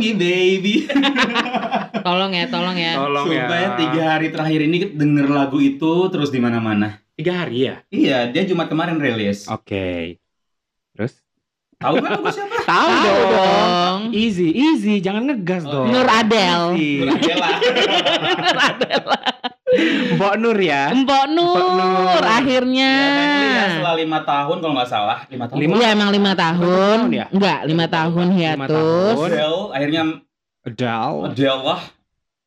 Me baby. Tolong ya, tolong ya. Tolong Sumpah ya. tiga hari terakhir ini denger lagu itu terus di mana-mana. Tiga hari ya. Iya, dia Jumat kemarin rilis. Oke. Terus? Tahu nggak lagu siapa? Tahu dong. dong. Easy, easy, jangan ngegas Oh, dong. Nur Adele. Easy. Nur Adela. Mbok Nur ya. Mbok Nur, Nur. akhirnya. Ya, finally ya, setelah lima tahun kalau nggak salah, lima tahun. Lima- Iya emang lima tahun. tahun ya? Enggak, lima tahun Lima hiatus. tahun. Adele akhirnya Adele. Adele lah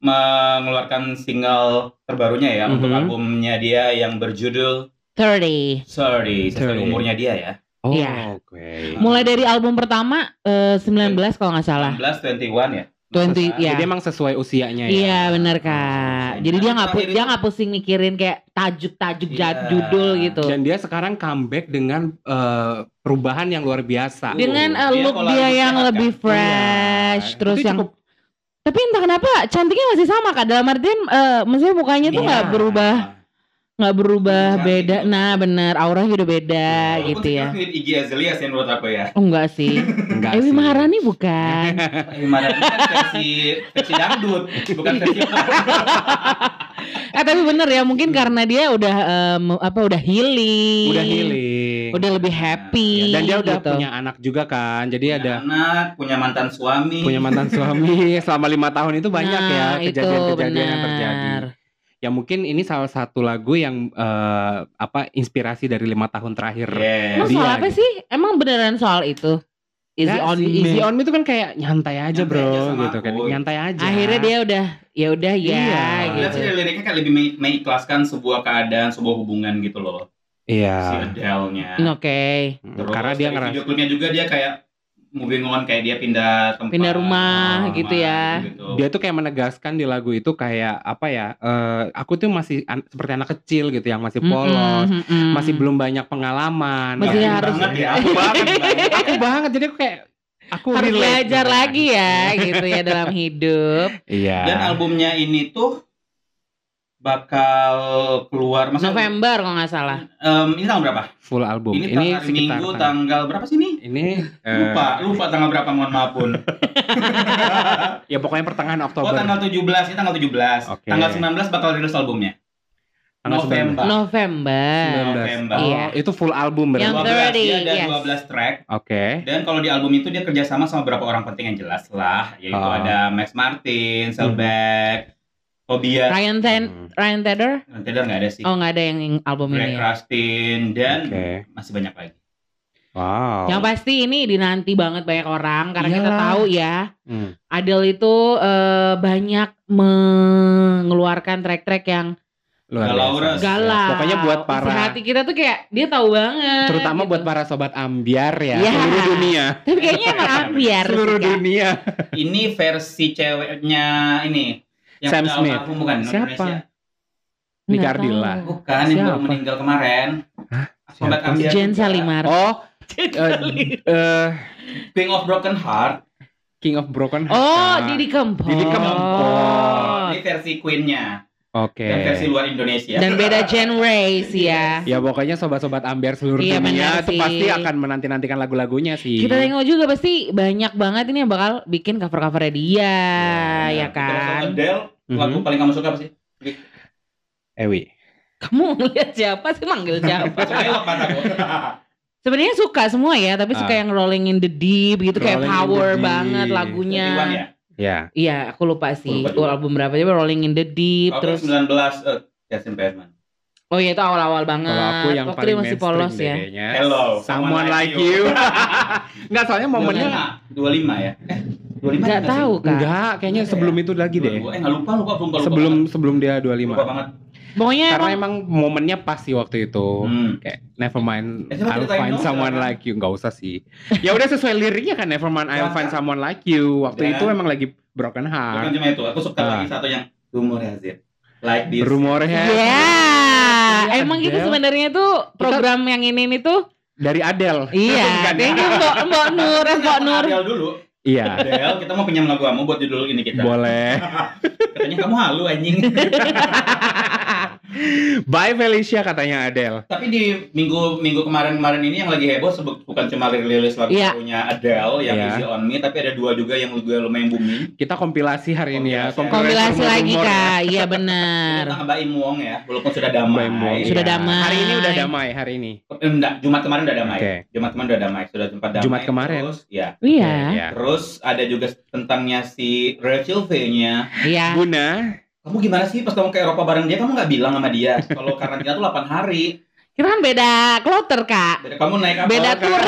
mengeluarkan single terbarunya ya untuk Mhm. albumnya dia yang berjudul 30. Sorry, sesuai 30. umurnya dia ya. Oh, Iya. oke. Mulai dari album pertama eh, 19 kalau nggak salah. 19, 21 ya. 20 ya. Jadi emang sesuai usianya ya. Iya bener kak. Jadi dia nggak pu- Terakhir dia nggak pusing mikirin kayak tajuk-tajuk Iya. jad- judul gitu. Dan dia sekarang comeback dengan eh, perubahan yang luar biasa. Dengan eh, Dia look dia lebih yang sehat, lebih kan? fresh, Iya. terus Itu yang cukup- tapi entah kenapa cantiknya masih sama kak. Dalam artian, eh, maksudnya mukanya tuh Iya. nggak berubah, nggak berubah Cantik beda. gitu. Nah bener, auranya udah beda gitu ya. sekarang mirip Iggy Azalea sih menurut aku ya. Oh enggak sih. enggak Ewi. Maharani bukan. Gimana ini kan versi versi dangdut, bukan versi eh tapi bener ya, mungkin karena dia udah em, apa udah healing. Udah healing. Udah lebih happy. Dan dia udah gitu. punya anak juga kan. Jadi punya ada anak, punya mantan suami. punya mantan suami selama lima tahun itu banyak ya Nah, itu kejadian-kejadian yang terjadi. Ya mungkin ini salah satu lagu yang eh, apa inspirasi dari lima tahun terakhir. Yes. Emang Dia soal apa gitu. sih? Emang beneran soal itu? Easy Nggak on sih, me. Easy on me itu kan kayak nyantai aja Nyantai bro aja gitu kan. aku. Nyantai aja. Akhirnya dia udah ya udah ya Iya. Lihat gitu. sih liriknya kayak lebih me- mengikhlaskan sebuah keadaan, sebuah hubungan gitu loh. Si Iya. Adele-nya. Oke. Terus Karena dia ngerasa video klipnya juga dia kayak moving on kayak dia pindah tempat. Pindah rumah Oh, gitu ya. gitu. dia tuh kayak menegaskan di lagu itu kayak apa ya? eh, aku tuh masih an- seperti anak kecil gitu yang masih polos, Mm-mm, mm-mm. masih belum banyak pengalaman. Masih Aku harus- banget ya. aku banget, aku banget. Jadi aku kayak aku harus belajar gitu. lagi ya gitu ya dalam hidup. Iya. Dan albumnya ini tuh bakal keluar masa November kalau nggak salah. Em, ini tanggal berapa? full album. Ini, Ini, tanggal Minggu tanggal- tanggal berapa sih ini? ini eh, Lupa, lupa tanggal berapa mohon maaf pun. ya pokoknya pertengahan Oh Oktober. tanggal 17, ini tanggal 17. Oke. Tanggal 19 bakal rilis albumnya. Tanggal November. November. 19. November. Oh, Iya. itu full album berarti. Yang 12, 30, dia ada yes. 12 track. Oke. Dan kalau di album itu dia kerjasama sama beberapa orang penting yang jelas lah, yaitu Oh. ada Max Martin, Tobias, Ryan Ten Hmm. Ryan Tedder? Tedder nggak ada sih, Oh nggak ada yang album Greg ini. Ya. Rustin dan Oke. masih banyak lagi. Wow. Yang pasti ini dinanti banget banyak orang karena kita Iyalah. tahu ya Hmm. Adele itu eh, banyak mengeluarkan track-track yang Luar Galau. Res. galau. Pokoknya buat Isi para hati kita tuh kayak dia tahu banget. terutama gitu. buat para sobat ambiar ya, Iya. seluruh dunia. Tapi kayaknya emang ambiar seluruh sih, dunia. Ini versi ceweknya ini yang Sam Smith. almarhum bukan Siapa? Nika Ardila. Bukan yang baru meninggal kemarin. Sobat Siapa? Jen. Salimar. Oh, eh, eh, King of Broken Heart. King of Broken Oh, Heart. Didi Kempot. Didi Kempot. Ini versi Queen-nya Oke. dan versi luar Indonesia. Dan beda genre sih ya. Ya pokoknya sobat-sobat ambiar seluruh Iya, dunia itu sih. pasti akan menanti-nantikan lagu-lagunya sih. Kita tengok juga pasti banyak banget ini yang bakal bikin cover-covernya dia, ya Kita masuk kan? Adele, lagu Mhm. paling kamu suka apa sih? Ewi. Kamu ngeliat siapa sih manggil siapa? Mataku. Sebenarnya suka semua ya, tapi suka Ah. yang Rolling in the Deep gitu kayak power banget 21 lagunya. ya. Ya. Iya, aku lupa sih. Lupa album berapa coba Rolling in the Deep terus 19 eh Justin Bieber. Oh iya itu awal-awal banget. Kalau aku yang Waktu paling masih mainstream polos ya. kayaknya. Hello, Someone like you. Enggak, soalnya momennya 25 ya. Eh, 25 Nggak sih? tahu kan. enggak, kayaknya Enggak sebelum ya? itu lagi deh. 22. Eh enggak lupa lupa lupa lupa. Sebelum banget. sebelum dia lupa 25. banget. Pokoknya Karena emang emang momennya pas sih waktu itu. Hmm. Kayak never mind Eh, I'll find dong, someone silakan. like you. Enggak usah sih. Ya udah sesuai liriknya kan never mind I'll find someone like you. Waktu Dan- itu emang lagi broken Bukan heart. cuma itu, aku suka Ah. lagi satu yang Rumor Hazir. Like this. Rumornya Ya, Iya, emang gitu sebenarnya tuh program yang ini nih tuh dari Adele. Iya, Bukan ya? thank you Mbok Mbok Nur, Mbok Nur. Adele dulu. Iya. Del, kita mau pinjam lagu kamu buat judul ini kita. Boleh. Katanya kamu halu anjing. Bye Felicia katanya Adele. Tapi di minggu minggu kemarin-kemarin ini yang lagi heboh sebut bukan cuma rilis lagu Iya. barunya Adele yang Iya. Easy on Me, tapi ada dua juga yang juga lumayan booming. Kita kompilasi hari ini ya. Kompilasi. Kompilasi lagi rumor-rumor ya. kak, iya benar. tentang Mbak Im Wong ya, walaupun sudah damai. Wong, Sudah iya. damai. Hari ini udah damai hari ini. Eh, Enggak, Jumat kemarin udah damai. Oke. Jumat kemarin udah damai, sudah sempat damai. Jumat kemarin? Terus, ya. Iya, Iya. Terus ada juga tentangnya si Rachel V-nya. iya. Guna Kamu gimana sih pas kamu ke Eropa bareng dia, kamu nggak bilang sama dia kalau karantina tuh 8 hari. Kita kan beda kloter kak, Beda- Kamu naik apa? beda Kak? tur,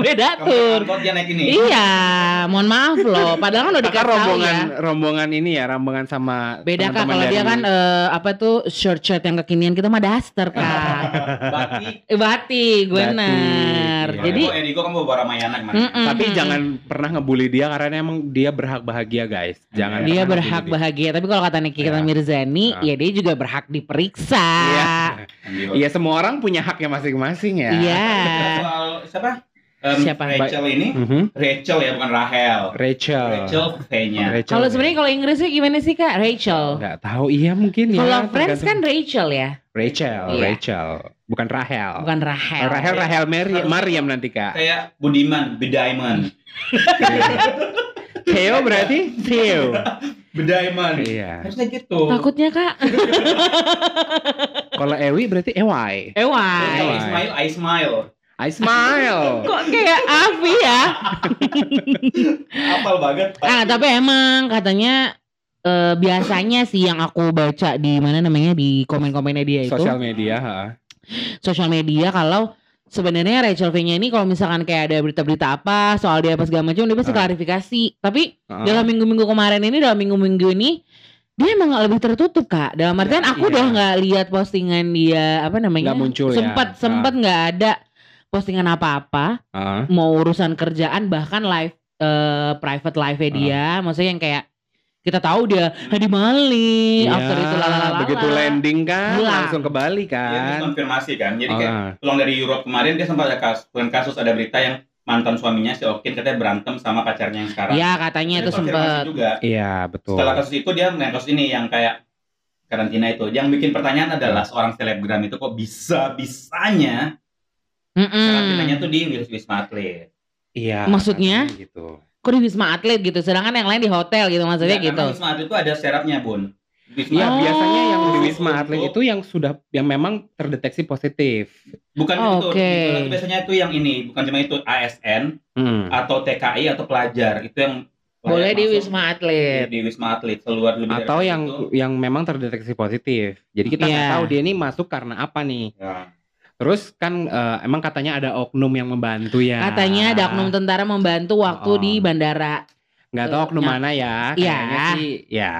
beda Kamu tur. naik angkot, dia naik ini. Iya, mohon maaf loh. Padahal kan udah dikasih tahu rombongan ya. rombongan ini ya, rombongan sama Beda kak, teman-teman kalau dia kan eh, apa tuh shirt-shirt yang kekinian kita mah daster kak. Bati. Eh, Batik, benar. iya. Jadi, Erigo kamu bawa Ramayana kemarin. mm-mm, Tapi jangan pernah ngebully dia karena emang dia berhak bahagia guys. Jangan dia berhak bahagia. Tapi kalau kata Nikita Iya. Mirzani, Iya. ya dia juga berhak diperiksa. Iya. Iya. Iya semua orang punya haknya masing-masing ya. Iya. Soal siapa? Em, Siapa? Rachel ini. Mhm. Rachel ya, bukan Rahel. Rachel. Rachel V-nya. Kalau sebenarnya kalau Inggrisnya gimana sih kak? Rachel. nggak tahu iya mungkin ya. Kalau Friends kan Rachel ya, Rachel, Iya. Rachel, bukan Rahel. bukan Rahel. Oh, Rahel, Rahel Mary, Mariam nanti kak. Kayak Budiman, Bedaiman. Theo berarti Theo. Bedaiman. Iya. Harusnya gitu. Takutnya kak. Kalau Ewi berarti Ewai. I Ewai. smile, I smile. I smile. Kok kayak Avi ya? Apal banget. Ah tapi emang katanya eh, biasanya sih yang aku baca di mana namanya di komen-komennya dia itu Sosial media. ha. sosial media kalau sebenarnya Rachel V-nya ini kalau misalkan kayak ada berita-berita apa soal dia apa segala macam dia pasti Ah. klarifikasi. Tapi Ha. dalam minggu-minggu kemarin ini dalam minggu-minggu ini dia emang nggak lebih tertutup kak. Dalam artian Ya, aku iya. udah nggak lihat postingan dia apa namanya Nggak muncul ya. sempat sempat nggak ada postingan apa-apa Ha. mau urusan kerjaan bahkan live eh, private live Ah. dia maksudnya yang kayak kita tahu dia di Bali Iya, after itu lalalala begitu landing kan Hilang. langsung ke Bali Dia kan. konfirmasi kan. Jadi kayak Ah. pulang dari Europe kemarin dia sempat ada kasus, bukan kasus ada berita yang mantan suaminya si Okin katanya berantem sama pacarnya yang sekarang. ya katanya itu juga. Iya betul. Setelah kasus itu dia yang kasus ini yang kayak karantina itu. Yang bikin pertanyaan adalah seorang selebgram itu kok bisa bisanya Mm-mm. karantinanya tuh di Wis- Wisma Atlet. Iya. Maksudnya? Gitu. kok di wisma atlet gitu sedangkan yang lain di hotel gitu maksudnya Nggak, gitu karena Wisma Atlet itu ada syaratnya bun. Wisma Iya Oh. biasanya yang di Khusus Wisma Atlet itu yang sudah yang memang terdeteksi positif. bukan Oh, itu. oke. Itu biasanya itu yang ini, bukan cuma itu ASN Hmm. atau TKI atau pelajar itu yang boleh di wisma atlet di Wisma Atlet keluar lebih dari Atau itu. yang yang memang terdeteksi positif. Jadi kita nggak Iya. tahu dia ini masuk karena apa nih. Ya. Terus kan eh, emang katanya ada oknum yang membantu ya. katanya ada oknum tentara membantu waktu Oh. di bandara Nggak tahu oknum mana ya. iya. Kayaknya sih ya.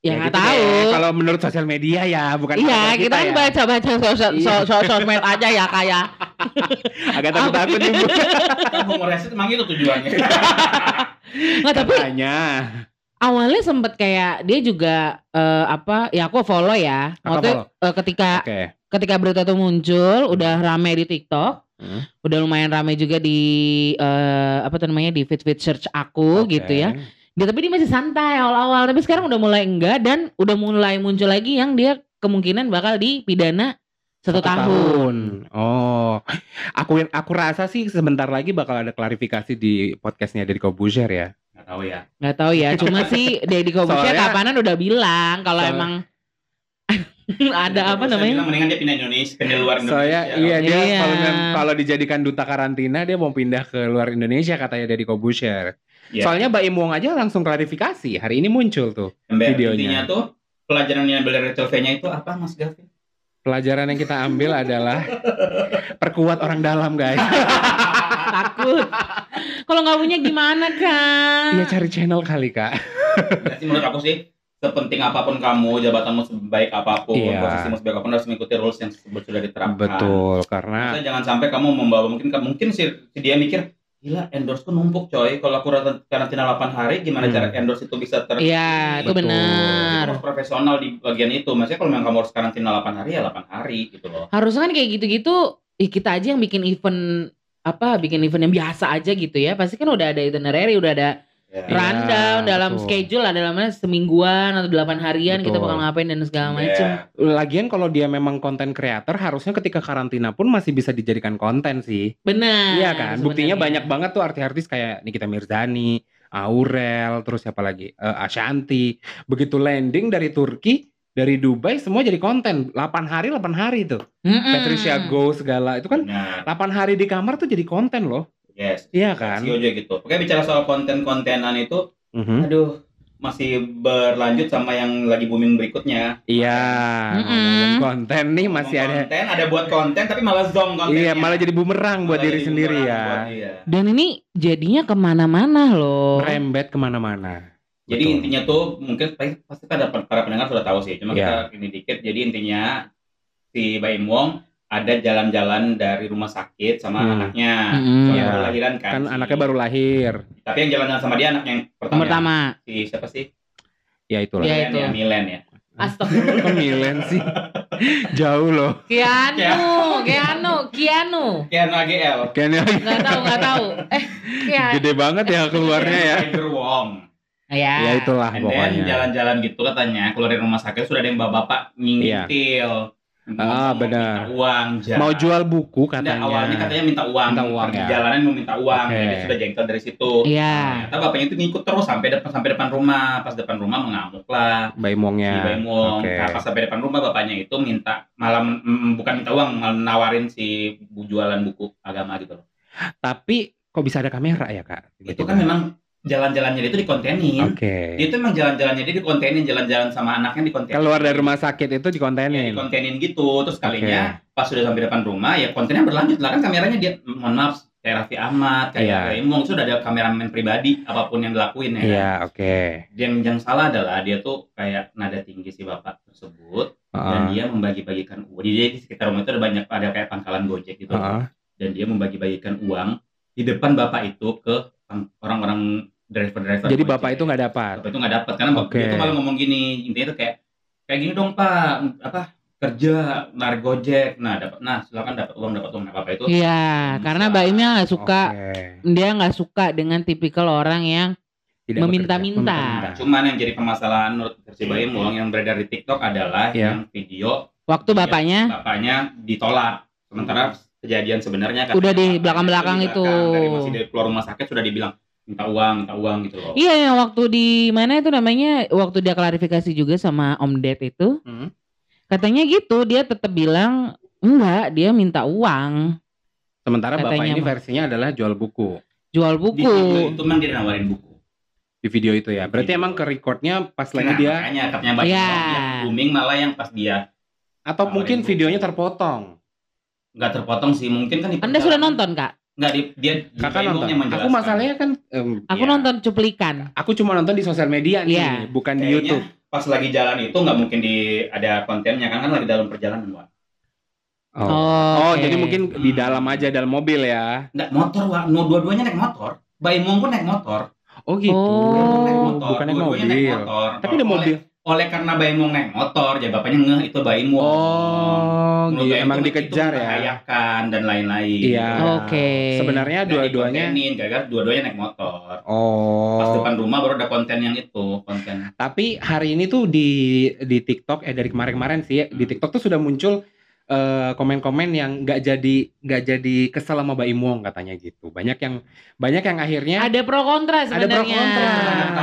Ya nggak gitu tahu deh. Kalau menurut sosial media ya, bukan Iya, kita kan ya. baca-baca sos- Iya. sos- sos- sosmed aja ya kayak. Agak takut-takut nih Bu. humor Hesit emang itu tujuannya. Nggak tapi Katanya. awalnya sempet kayak dia juga eh, apa? Ya aku follow ya. Waktu eh, ketika Oke. ketika berita itu muncul, udah rame di TikTok, Hmm. udah lumayan rame juga di eh, apa namanya di feed feed search aku Oke. gitu ya. Dia tapi dia masih santai awal-awal, tapi sekarang udah mulai enggak dan udah mulai muncul lagi yang dia kemungkinan bakal dipidana satu, tahun. Oh, aku aku rasa sih sebentar lagi bakal ada klarifikasi di podcastnya dari Kobuzer ya. Nggak tahu ya. Nggak tahu ya, cuma sih Deddy Soalnya- kapanan udah bilang kalau Soal- emang ada apa namanya? bilang mendingan dia pindah Indonesia, pindah luar Indonesia. Soalnya iya dia Iya. kalau kalau dijadikan duta karantina dia mau pindah ke luar Indonesia katanya dari Kobuzer. Iya. Soalnya Mbak Im Wong aja langsung klarifikasi. Hari ini muncul tuh Ember, videonya. Intinya tuh pelajaran yang dari Rachel V-nya itu apa Mas Gavin? pelajaran yang kita ambil adalah perkuat orang dalam guys. Takut. Kalau nggak punya gimana kan? Iya cari channel kali kak. Menurut aku sih sepenting apa pun kamu, jabatanmu sebaik apa pun, Iya. posisimu sebaik apa pun harus mengikuti rules yang sudah diterapkan. Betul karena Maksudnya jangan sampai kamu membawa mungkin mungkin si, si dia mikir gila endorse ku numpuk coy. Kalau aku karantina- karantina 8 hari gimana Hmm. cara endorse itu bisa ter Iya, itu benar. Harus profesional di bagian itu. Maksudnya kalau memang kamu harus karantina 8 hari ya 8 hari gitu loh. Harusnya kan kayak gitu-gitu, ih kita aja yang bikin event apa bikin event yang biasa aja gitu ya, pasti kan udah ada itinerary, udah ada Iya, rundown dalam betul. schedule ada dalamnya semingguan atau delapan harian kita Betul. bakal ngapain dan segala Ya. macem. Lagian kalau dia memang konten creator harusnya ketika karantina pun masih bisa dijadikan konten sih. Benar. iya kan? Buktinya sebenarnya. banyak banget tuh artis-artis kayak Nikita Mirzani, Aurel, terus siapa lagi? Eh, Ashanti. Begitu landing dari Turki, dari Dubai semua jadi konten. 8 hari 8 hari tuh. Mm-mm. Patricia Go segala itu kan Benar. 8 hari di kamar tuh jadi konten loh. Yes. Iya kan? CEO juga gitu. Oke bicara soal konten-kontenan itu, Mhm. aduh masih berlanjut sama yang lagi booming berikutnya. Iya, ngomong konten nih masih Ngomong ada. konten, ada buat konten tapi malah zong kontennya. Iya, malah jadi bumerang buat Malah diri sendiri ya. buat dia. Dan ini jadinya ke mana-mana loh. Merembet ke mana-mana. Jadi Betul. intinya tuh mungkin pasti pasti ada para pendengar sudah tahu sih. Cuma Iya. kita ini dikit. Jadi intinya si Baim Wong ada jalan-jalan dari rumah sakit sama Hmm. anaknya. Hmm. Soalnya Iya. baru lahiran kan. Kan si- anaknya baru lahir. Tapi yang jalan-jalan sama dia anak yang pertama. Yang pertama. Si siapa sih? Ya itulah. Iya. Milen itu. ya, Milen ya. Astagfirullah. Kok Milen sih? Jauh loh. Keanu, Keanu, Keanu. Keanu AGL. Kayaknya Nggak tahu, nggak tahu. Eh, Keanu. gede banget ya keluarnya ya. Tiger Wong. Ya. Ya itulah And pokoknya. jalan-jalan gitu katanya keluar dari rumah sakit sudah ada yang bapak-bapak ngintil. Iya. Ah, benar. Minta uang. ja- Mau jual buku katanya. awalnya katanya minta uang. Minta uang, ya. jalanan mau minta uang. Oke. Jadi sudah jengkel dari situ. Iya. Ternyata bapaknya itu ngikut terus sampai depan sampai depan rumah. Pas depan rumah mengamuk lah. Baimongnya. Si Baimong. Oke. Nah, pas sampai depan rumah bapaknya itu minta malah mm, bukan minta uang, malah nawarin si bu jualan buku agama gitu loh. Tapi kok bisa ada kamera ya kak? Itu kan memang jalan-jalannya dia itu dikontenin. Oke. Dia itu memang jalan-jalannya dia dikontenin, jalan-jalan sama anaknya dikontenin. Keluar dari rumah sakit itu Ya, dikontenin. dikontenin gitu. Terus kalinya pas sudah sampai depan rumah ya kontennya berlanjut lah kan kameranya dia mohon maaf kayak Raffi Ahmad, kayak Iya. kayak Imong itu udah ada kameramen pribadi apa pun yang dilakuin ya. Iya, oke. Yang yang salah adalah dia tuh kayak nada tinggi si bapak tersebut Heeh. dan dia membagi-bagikan uang. Jadi di sekitar rumah itu ada banyak ada kayak pangkalan Gojek gitu. Heeh. Dan dia membagi-bagikan uang di depan bapak itu ke orang-orang driver-driver. Jadi bapak itu nggak dapat. Bapak itu nggak dapat karena bapak tuh malah ngomong gini intinya tuh kayak kayak gini dong pak apa kerja narik gojek nah dapat nah silakan dapat uang dapat uang nah bapak itu Iya, Bisa. karena Mbak Imnya nggak suka, Oke. dia nggak suka dengan tipikal orang yang Tidak Meminta-minta. cuman yang jadi permasalahan menurut versi Baim Wong yang beredar di TikTok adalah Iya. yang video waktu Iya. bapaknya bapaknya ditolak sementara kejadian sebenarnya Udah di belakang-belakang di itu. belakang, dari masih dari keluar rumah sakit sudah dibilang minta uang minta uang gitu loh Iya, yang waktu di mana itu namanya? Waktu dia klarifikasi juga sama Om Ded itu, Hmm. katanya gitu, dia tetap bilang enggak, dia minta uang, Sementara bapak Katanya ini mah. versinya adalah jual buku jual di video buku. itu memang dia nawarin buku di video itu ya. Di Berarti video. emang ke recordnya pas lagi Nah, dia makanya katanya Baim Iya. Yang booming malah yang pas dia atau mungkin buku. videonya terpotong. Nggak terpotong sih mungkin kan di Anda sudah nonton kak? nggak di, dia di Kakak nonton. Aku masalahnya kan em, Aku Iya. nonton cuplikan. aku cuma nonton di sosial media nih, Iya. bukan di Kayaknya YouTube. pas lagi jalan itu nggak mungkin di ada kontennya kan kan lagi dalam perjalanan Wak. Oh. Oh, Oh, oke. jadi mungkin di Hmm. dalam aja dalam mobil ya. nggak motor Wak. no dua-duanya naik motor Baim Wong pun naik motor Oh gitu. Oh. naik motor bukan naik dua-duanya naik mobil. motor Tapi ada Oleh- mobil. Oleh karena Baim Wong naik motor jadi bapaknya ngeh itu Baim Wong Oh, Menurut gitu. Baim emang itu- dikejar itu ya. membahayakan dan lain-lain Iya. Oke. Sebenarnya Nggak dua-duanya. gara-gara dua-duanya naik motor pas Oh. depan rumah baru ada konten yang itu konten Tapi hari ini tuh di di TikTok eh dari kemarin-kemarin sih di Hmm. TikTok tuh sudah muncul eh, komen-komen yang nggak jadi nggak jadi kesel sama Mbak Imong katanya gitu. Banyak yang banyak yang akhirnya Ada pro kontra Ada pro sebenarnya. kontra.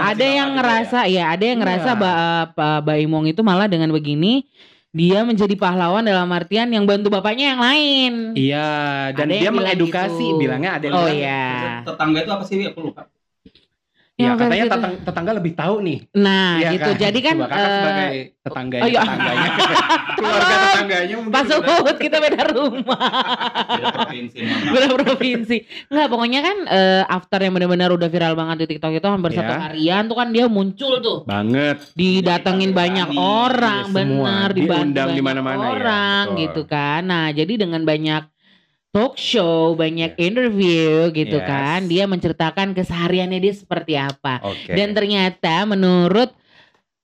Ada yang ngerasa ya, ada yang ngerasa Iya. Ba, Pak Baimong itu malah dengan begini dia menjadi pahlawan dalam artian yang bantu bapaknya yang lain. iya dan Ada dia mengedukasi gitu. bilangnya ada yang Oh bilang, iya. tetangga itu apa sih aku lupa ya Yang katanya versi itu. tetang- tetangga lebih tahu nih. Nah, Iya gitu. Jadi kan Coba kakak eh, sebagai tetangganya, oh iya. tetangganya, keluarga tetangganya mungkin sudah- Suhud kita beda rumah. beda provinsi beda provinsi. Enggak, pokoknya kan eh, after yang benar-benar udah viral banget di TikTok itu hampir Ya. satu harian tuh kan dia muncul tuh. banget. didatengin Didatengin banyak Rani, orang iya, semua. benar Diundang di mana-mana ya, orang betul. gitu kan nah jadi dengan banyak talk show banyak interview gitu Yes. kan dia menceritakan kesehariannya dia seperti apa Oke. dan ternyata menurut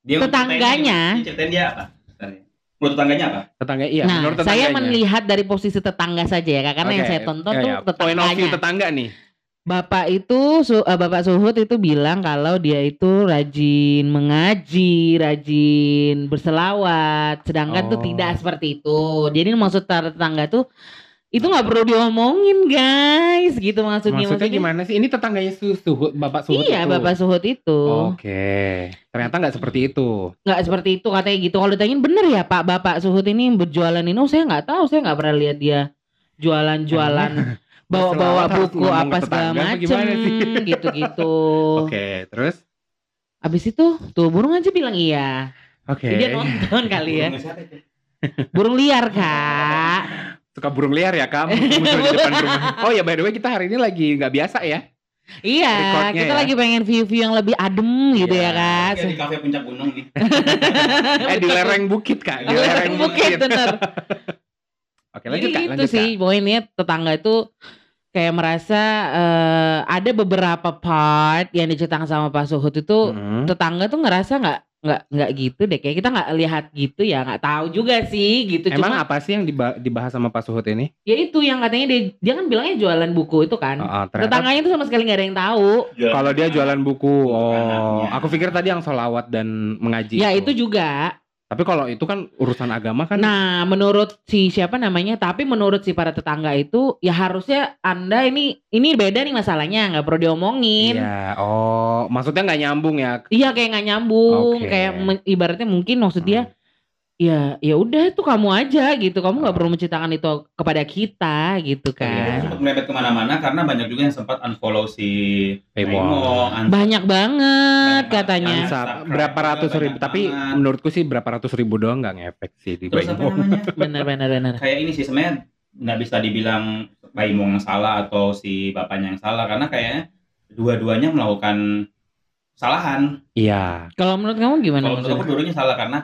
Dia Tetangganya. ceritain dia, dia ceritain dia apa? Menurut tetangganya apa? Tetangga iya, nah, menurut saya tetangganya. melihat dari posisi tetangga saja ya, Kak. karena yang Oke, saya tonton iya, tuh iya. Point of view tetangganya. tetangga nih. Bapak itu, Su- eh, Bapak Suhut itu bilang kalau dia itu rajin mengaji, rajin berselawat, sedangkan tuh Oh. tidak seperti itu. Jadi maksud tetangga tuh itu nggak perlu diomongin guys, gitu maksudnya. Maksudnya gimana sih? Ini tetangganya Su- Suhut, Bapak Suhut Iya, itu. Bapak Suhut itu. Oke. Ternyata nggak seperti itu. nggak seperti itu katanya gitu. Kalau ditanyain bener ya Pak Bapak Suhut ini berjualan ini, oh saya nggak tahu, saya nggak pernah lihat dia jualan-jualan bawa-bawa buku apa segala macem sih? gitu-gitu. Oke, terus? Abis itu tuh burung aja bilang iya. Oke. Dia nonton kali ya. Burung liar kak. Suka burung liar ya kamu muncul di depan rumah. Oh ya by the way kita hari ini lagi nggak biasa ya. Iya, Recordnya kita ya. lagi pengen view-view yang lebih adem gitu Iya, ya kak. Kayak di kafe puncak gunung nih. Eh di lereng bukit kak, di Lereng lereng bukit bukit. bener. Oke lanjut Jadi kak, itu lanjut sih, kak. pokoknya ini tetangga itu kayak merasa eh, ada beberapa part yang diceritakan sama Pak Suhut itu Hmm. tetangga tuh ngerasa nggak nggak nggak gitu deh. Kayak kita nggak lihat gitu ya nggak tahu juga sih gitu. Emang cuma apa sih yang diba- dibahas sama Pak Suhut ini? ya itu yang katanya dia dia kan bilangnya jualan buku itu kan. Oh, oh, ternyata tetangganya itu sama sekali nggak ada yang tahu. Kalau dia jualan buku, oh, aku pikir tadi yang solawat dan mengaji. ya itu juga Tapi kalau itu kan urusan agama kan. nah menurut si siapa namanya tapi menurut si para tetangga itu ya harusnya anda ini ini beda nih masalahnya nggak perlu diomongin Iya, oh, maksudnya nggak nyambung ya? Iya kayak nggak nyambung, Oke. kayak ibaratnya mungkin maksud dia ya ya udah itu kamu aja gitu, kamu nggak Oh. perlu menceritakan itu kepada kita gitu Iya, kan. sempat mepet ke mana-mana karena banyak juga yang sempat unfollow si un- Banyak banget Banyak katanya. berapa ratus ribu, tapi banget. menurutku sih berapa ratus ribu doang nggak ngefek sih di Terus? Bener bener bener. Kayak ini sih sebenarnya nggak bisa dibilang Paymong yang salah atau si bapaknya yang salah karena kayaknya dua-duanya melakukan kesalahan. Iya, Kalau menurut kamu gimana Kalau menurut aku dua-duanya salah karena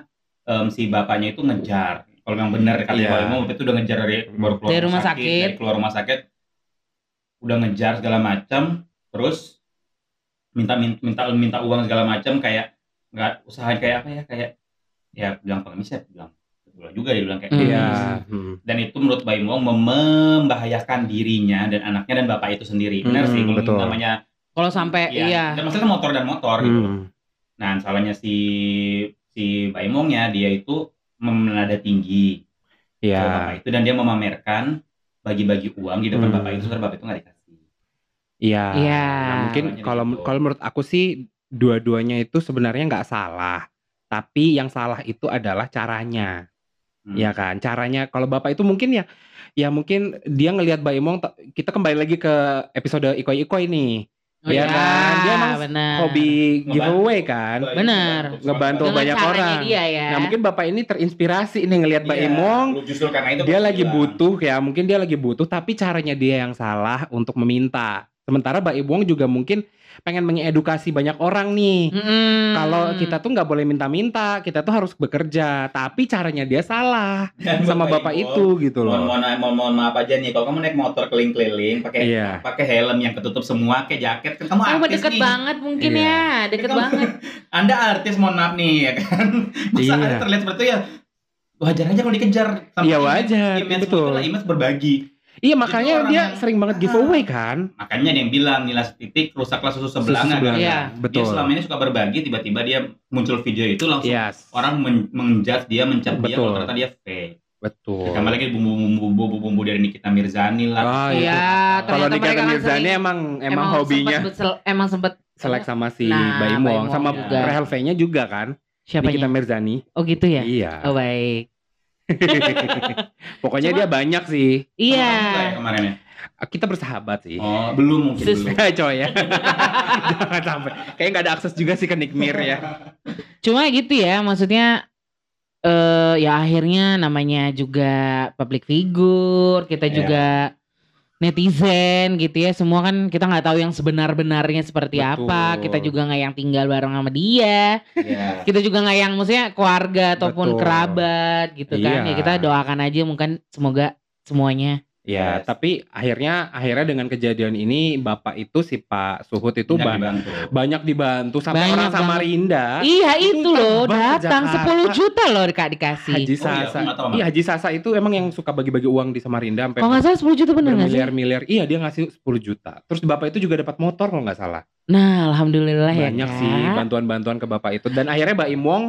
em, si bapaknya itu ngejar. Kalau yang benar kata Iya. Paymong itu udah ngejar dari baru keluar Dari rumah sakit. dari keluar rumah sakit udah ngejar segala macam terus minta minta minta, minta uang segala macam kayak nggak usaha kayak apa ya kayak ya bilang pengemis ya bilang betul juga dia bilang kayak pengemis. Hmm. dan itu menurut Baimong mem- membahayakan dirinya dan anaknya dan bapak itu sendiri benar Hmm, sih kalau betul. namanya Kalau sampai iya iya. dan maksudnya motor dan motor gitu Hmm. nah salahnya si si Baimongnya dia itu menada tinggi Iya. bapak itu dan dia memamerkan bagi-bagi uang di depan Hmm. bapak itu sebenarnya bapak itu nggak dikasih Iya. Iya. Nah, mungkin kalau gitu. kalau menurut aku sih dua-duanya itu sebenarnya nggak salah. Tapi yang salah itu adalah caranya. Hmm. Ya kan? Caranya kalau Bapak itu mungkin ya ya mungkin dia ngelihat Mbak Imong ta- kita kembali lagi ke episode Ikoi-Ikoi nih. Oh, Iya kan? Dia emang benar. Hobi giveaway kan. Benar. Ngebantu Dengan banyak orang. dia ya. Nah, mungkin Bapak ini terinspirasi nih ngelihat Mbak Iya, Imong lu justru karena itu dia lagi bilang. butuh ya mungkin dia lagi butuh tapi caranya dia yang salah untuk meminta sementara Mbak Ibuang juga mungkin pengen mengedukasi banyak orang nih Mm-mm. kalau kita tuh nggak boleh minta-minta kita tuh harus bekerja tapi caranya dia salah Dan sama bapak Imong, itu gitu loh mohon, mohon, mohon maaf aja nih kalau kamu naik motor keliling-keliling pakai iya pakai helm yang ketutup semua kayak jaket kan kamu Oh, artis deket nih banget mungkin Iya. ya, deket Kamu- banget. anda artis mohon maaf nih ya kan masa Iya. Anda terlihat seperti itu ya wajar aja kalau dikejar sama Iya, wajar, image betul. image berbagi iya makanya orang dia yang- sering banget giveaway kan makanya dia yang bilang nilas titik rusaklah susu sebelah Susu sebelah. Iya. dia betul selama ini suka berbagi tiba-tiba dia muncul video itu langsung yes orang men- menjudge dia mencap dia kalau ternyata dia fake betul Ditambah lagi bumbu-bumbu bumbu dari Nikita Mirzani lah Oh, Iya, iya. kalau Kata kan Mirzani sering- emang emang, hobinya sempet besel- emang sempet selek sama si Nah, Mbak Imong sama juga. Rahel V-nya juga kan siapa Nikita Mirzani Oh gitu ya? iya Oh baik. Pokoknya Cuma- dia banyak sih. Iya. Kayak kemarin ya Kita bersahabat sih. oh belum mungkin Sus- belum Coy ya. Jangan sampai. Kayaknya nggak ada akses juga sih ke Nikmir ya. Cuma gitu ya, maksudnya eh ya akhirnya namanya juga public figure, kita Iya. juga netizen gitu ya. Semua kan kita nggak tahu yang sebenar-benarnya seperti Betul. apa. Kita juga nggak yang tinggal bareng sama dia. Iya. Kita juga nggak yang maksudnya keluarga ataupun Betul. kerabat gitu kan. Iya. Ya kita doakan aja mungkin semoga semuanya Ya, Yes. tapi akhirnya akhirnya dengan kejadian ini bapak itu si Pak Suhut itu Banyak ba- dibantu. banyak dibantu sampai Banyak orang. Samarinda Iya Itu itu loh datang Jakarta. 10 juta loh Kak dikasih. Haji Oh iya, Sasa. Mak. Iya, Haji Sasa itu emang yang suka bagi-bagi uang di Samarinda sampai Kalau nggak salah 10 juta bener nggak sih? miliar-miliar. Iya, dia ngasih 10 juta. Terus bapak itu juga dapat motor kalau nggak salah. Nah alhamdulillah ya Banyak sih bantuan-bantuan ke bapak itu dan akhirnya Mbak Imong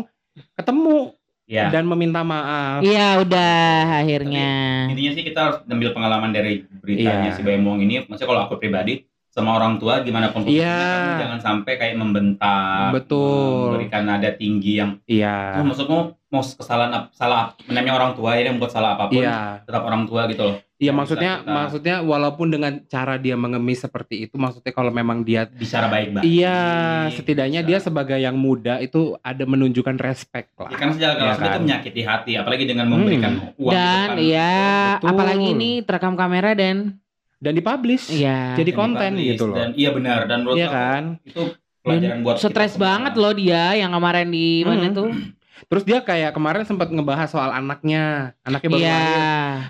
ketemu Ya. dan meminta maaf. Iya udah akhirnya. Intinya sih kita harus ambil pengalaman dari beritanya Iya. si Baimong ini. Maksudnya kalau aku pribadi sama orang tua gimana pun posisinya, Iya. kamu jangan sampai kayak membentak, Betul. memberikan nada tinggi yang Iya. oh, maksudmu mau kesalahan salah namanya orang tua ya membuat salah apa pun Iya. tetap orang tua gitu loh. Iya maksudnya kita- maksudnya walaupun dengan cara dia mengemis seperti itu maksudnya kalau memang dia Bicara baik-baik. iya setidaknya Bisa. dia sebagai yang muda itu ada menunjukkan respect lah. Ya, karena secara Iya langsung itu kan? menyakiti hati, apalagi dengan memberikan uang Dan gitu kan. iya Betul. apalagi ini terekam kamera dan Dan dipublish. iya. Jadi Dan konten dipublish. gitu loh. Dan iya benar dan menurut Iya kan? itu pelajaran buat Stres banget loh dia yang kemarin di mana Hmm. tuh? Terus dia kayak kemarin sempat ngebahas soal anaknya, anaknya baru Iya. lahir.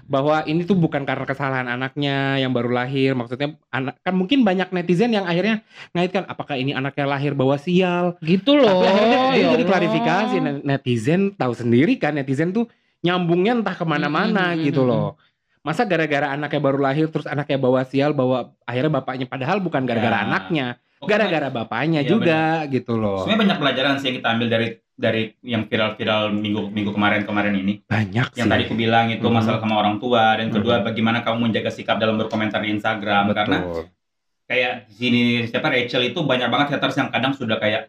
Bahwa ini tuh bukan karena kesalahan anaknya yang baru lahir, maksudnya anak kan mungkin banyak netizen yang akhirnya ngaitkan apakah ini anaknya lahir bawa sial. Gitu loh. Tapi akhirnya dia, ya jadi klarifikasi Net- netizen tahu sendiri kan netizen tuh nyambungnya entah ke mana-mana Mm, mm, gitu loh. Masa gara-gara anaknya baru lahir terus anaknya bawa sial bawa akhirnya bapaknya padahal bukan gara-gara Ya. anaknya, gara-gara bapaknya Iya, juga gitu loh. Sebenarnya banyak pelajaran sih yang kita ambil dari dari yang viral-viral minggu minggu kemarin-kemarin ini. Banyak Yang sih. tadi aku bilang itu Mhm. masalah sama orang tua dan kedua Mhm. bagaimana kamu menjaga sikap dalam berkomentar di Instagram Betul. karena kayak di sini siapa Rachel itu banyak banget haters yang kadang sudah kayak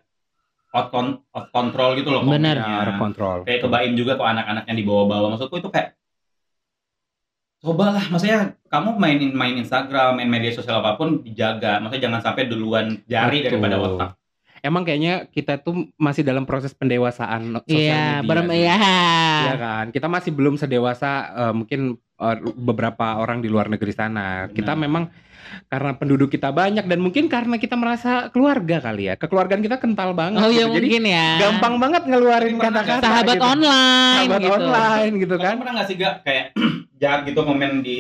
out, con- out control gitu loh Benar. Benar, kontrol. Kayak kebaim juga kok anak-anak yang dibawa-bawa maksudku itu kayak cobalah maksudnya kamu mainin main Instagram main media sosial apa pun dijaga maksudnya jangan sampai duluan jari Betul. daripada otak Emang kayaknya kita tuh masih dalam proses pendewasaan sosial Iya, media. berem sih. ya. Iya kan, kita masih belum sedewasa eh, mungkin eh, beberapa orang di luar negeri sana. Benar. Kita memang karena penduduk kita banyak dan mungkin karena kita merasa keluarga kali ya. Kekeluargaan kita kental banget. Oh iya gitu. Jadi mungkin ya. gampang banget ngeluarin kata-kata. Sahabat gitu. online Sahabat gitu. online gitu Kamu kan. pernah gak sih gak kayak jahat gitu komen di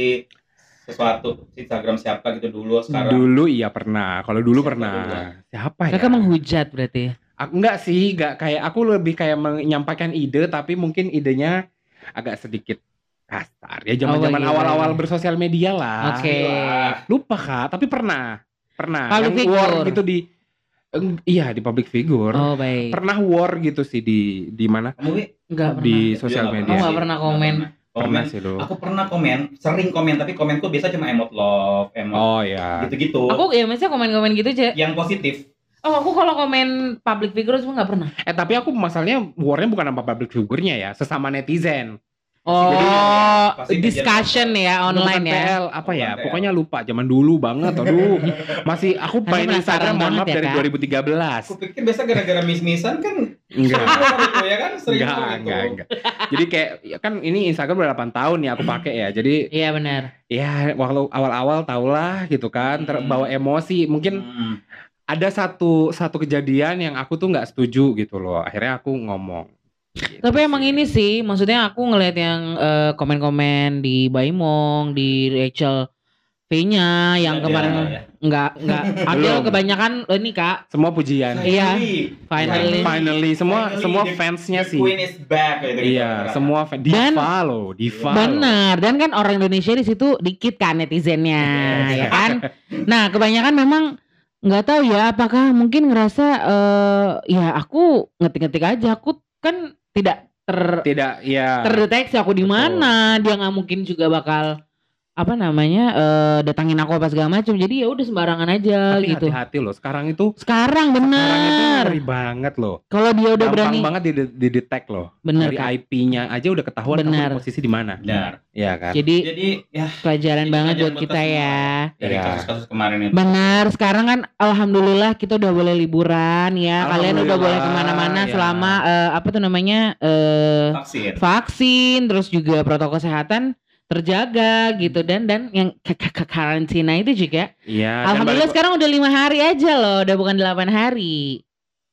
sesuatu Instagram siapa gitu dulu sekarang Dulu iya pernah. Kalau dulu Siapa pernah. dulu? Siapa ya? Kakak menghujat berarti. Aku enggak sih, enggak kayak aku lebih kayak menyampaikan ide tapi mungkin idenya agak sedikit kasar. Ya zaman-zaman Oh, iya, awal-awal iya. bersosial media lah. Oke. Wah, Lupa Kak, tapi pernah. Pernah. Public Yang war figure. gitu di Eng- iya di public figure. Oh baik. Pernah war gitu sih di di mana? Enggak pernah. Di sosial nggak media. Oh, nggak sih. pernah komen. pernah. Pernah komen sih dulu. aku pernah komen sering komen tapi komenku biasa cuma emot love emot Oh ya. gitu-gitu Aku ya maksudnya komen-komen gitu aja. yang positif Oh aku kalau komen public figure semua nggak pernah. Eh tapi aku masalahnya warnya bukan sama public figure-nya ya, sesama netizen. Oh pasti discussion ya online ya. PL apa ya? PL. Pokoknya lupa zaman dulu banget. Aduh. Masih aku main Instagram mohon maaf ya, dari Kak? 2013. aku pikir biasa gara-gara miss-missan kan Enggak. ya kan sering Enggak, gitu enggak, enggak. Jadi kayak ya kan ini Instagram udah 8 tahun ya aku pakai ya. Jadi Iya benar. ya waktu awal-awal tahulah gitu kan terbawa emosi. Mungkin Hmm. ada satu satu kejadian yang aku tuh nggak setuju gitu loh. Akhirnya aku ngomong. Gitu Tapi emang ini sih, maksudnya aku ngelihat yang eh, komen-komen di Baimong, di Rachel V-nya yang Ada, kemarin ya. nggak nggak ada Belum. kebanyakan oh, ini kak semua pujian. Iya. Finally. Finally. Finally semua Finally, semua the- fansnya the sih. Queen is back gitu, gitu, Iya, ternyata. semua fan diva Dan- loh, diva. benar dan kan orang Indonesia di situ dikit kan netizennya Yes. ya kan nah kebanyakan memang nggak tahu ya apakah mungkin ngerasa eh ya aku ngetik-ngetik aja aku kan tidak ter Tidak, ya. terdeteksi aku di mana dia nggak mungkin juga bakal apa namanya eh datangin aku apa segala macam jadi ya udah sembarangan aja Tapi gitu hati-hati loh. Sekarang itu sekarang sekarang itu bener ngeri banget loh. kalau dia udah Gampang berani banget di, di detect loh. bener Dari Kak. IP-nya aja udah ketahuan Benar. kamu posisi di mana. Benar. Iya kan? jadi Jadi ya pelajaran Ini banget buat kita ya dari Iya. kasus-kasus kemarin itu. Benar, sekarang kan alhamdulillah kita udah boleh liburan ya. Kalian udah boleh ke mana-mana ya. selama eh, apa tuh namanya eh Vaksin. vaksin, terus juga protokol kesehatan terjaga gitu dan dan yang ke- ke- ke- karantina itu juga. Iya. dan alhamdulillah sekarang udah lima hari aja loh, udah bukan delapan hari.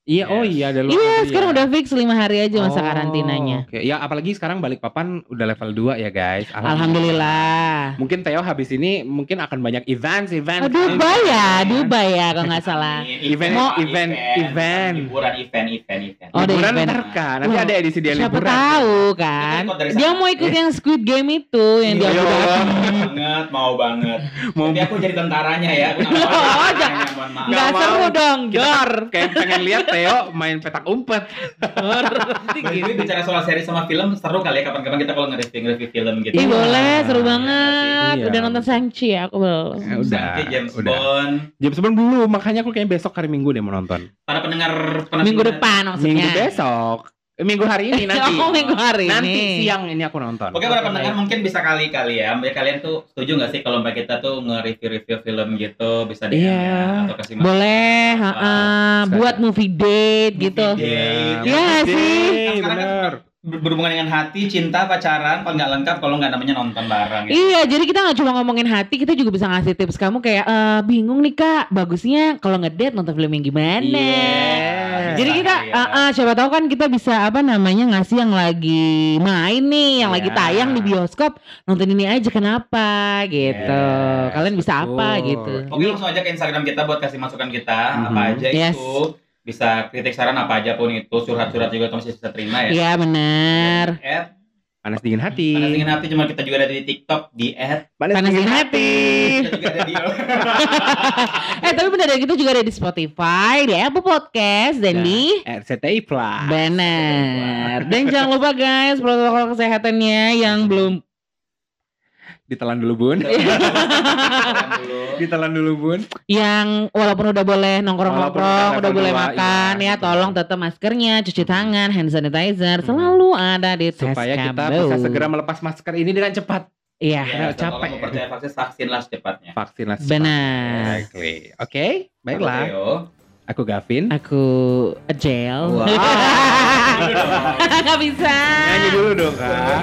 Iya, oh Yes. iya ada luar Iya, negeri sekarang ya. udah fix 5 hari aja masa Oh, karantinanya. Oke, ya apalagi sekarang Balikpapan udah level 2 ya guys. Alhamdulillah. Mungkin Theo habis ini mungkin akan banyak events, event. Oh, Dubai ya, Dubai ya kalau nggak salah. Event, Mau- event, event. Liburan event, event, event. Oh, ada liburan event. ntar kan. Nanti Wah, ada edisi dia Siapa liburan. tahu kan? Dia mau ikut yang Squid Game itu yang dia Iya. udah banget, mau banget. Mau Jadi aku jadi tentaranya ya. Aku Oh, tentaranya, jangan. mohon maaf. nggak mau. seru dong, Dor. kayak pengen lihat Theo main petak umpet. Way, gitu. bicara soal seri sama film seru kali ya kapan-kapan kita kalau nge-review nge-review film gitu. Iya. boleh, seru banget. Iya. Udah nonton Shang-Chi ya, aku belum. Ya udah, Nanti James udah. Bond. Jam sebelum dulu, makanya aku kayak besok hari Minggu deh mau nonton. Para pendengar pendengar Minggu depan maksudnya. Minggu besok. Minggu hari ini nanti. Oh, minggu hari nanti ini. siang ini aku nonton. Oke, para pendengar mungkin bisa kali-kali ya. Mbak kalian tuh setuju nggak sih kalau mbak kita tuh nge-review-review film gitu bisa Iya. ya, atau kasih Boleh, buat movie date gitu. Movie date. Iya sih. Kan sekarang kan bener. Berhubungan dengan hati, cinta, pacaran, kalau nggak lengkap kalau nggak namanya nonton bareng. Ya. Iya, jadi kita nggak cuma ngomongin hati, kita juga bisa ngasih tips kamu kayak eh, bingung nih kak, bagusnya kalau ngedate nonton film yang gimana? Iya. Jadi kita, Iya. eh, eh, siapa tahu kan kita bisa apa namanya ngasih yang lagi main nih, yang lagi Iya. tayang di bioskop, nonton ini aja kenapa gitu. Yes, Kalian bisa apa betul. gitu? Oke langsung aja ke Instagram kita buat kasih masukan kita apa Mhm. aja Yes. itu bisa kritik saran apa aja pun itu surhat-surhat juga kamu masih bisa terima ya. Iya benar. At Panas dingin hati. Panas Dingin Hati cuma kita juga ada di TikTok di at Panas, Panas dingin hati. kita juga ada di eh tapi benar kita juga ada di Spotify, di Apple Podcast dan Nah, di RCTI Plus. Benar. Dan jangan lupa guys protokol kesehatannya yang belum Ditelan dulu bun. dulu. Ditelan dulu bun. yang walaupun udah boleh nongkrong-nongkrong, Walaupun udah boleh makan iya, ya, betul. tolong tetap maskernya, cuci tangan, hand sanitizer Hmm. selalu ada di tes Supaya kita kabel. bisa segera melepas masker ini dengan cepat. Iya, Ya, capek. Kalau mau percaya vaksin, vaksinlah secepatnya. Vaksinasi. benar. Exactly. Oke, baiklah. Aku Gavin. Aku gel. Wow. Gak bisa. Nyanyi dulu dong, Kak.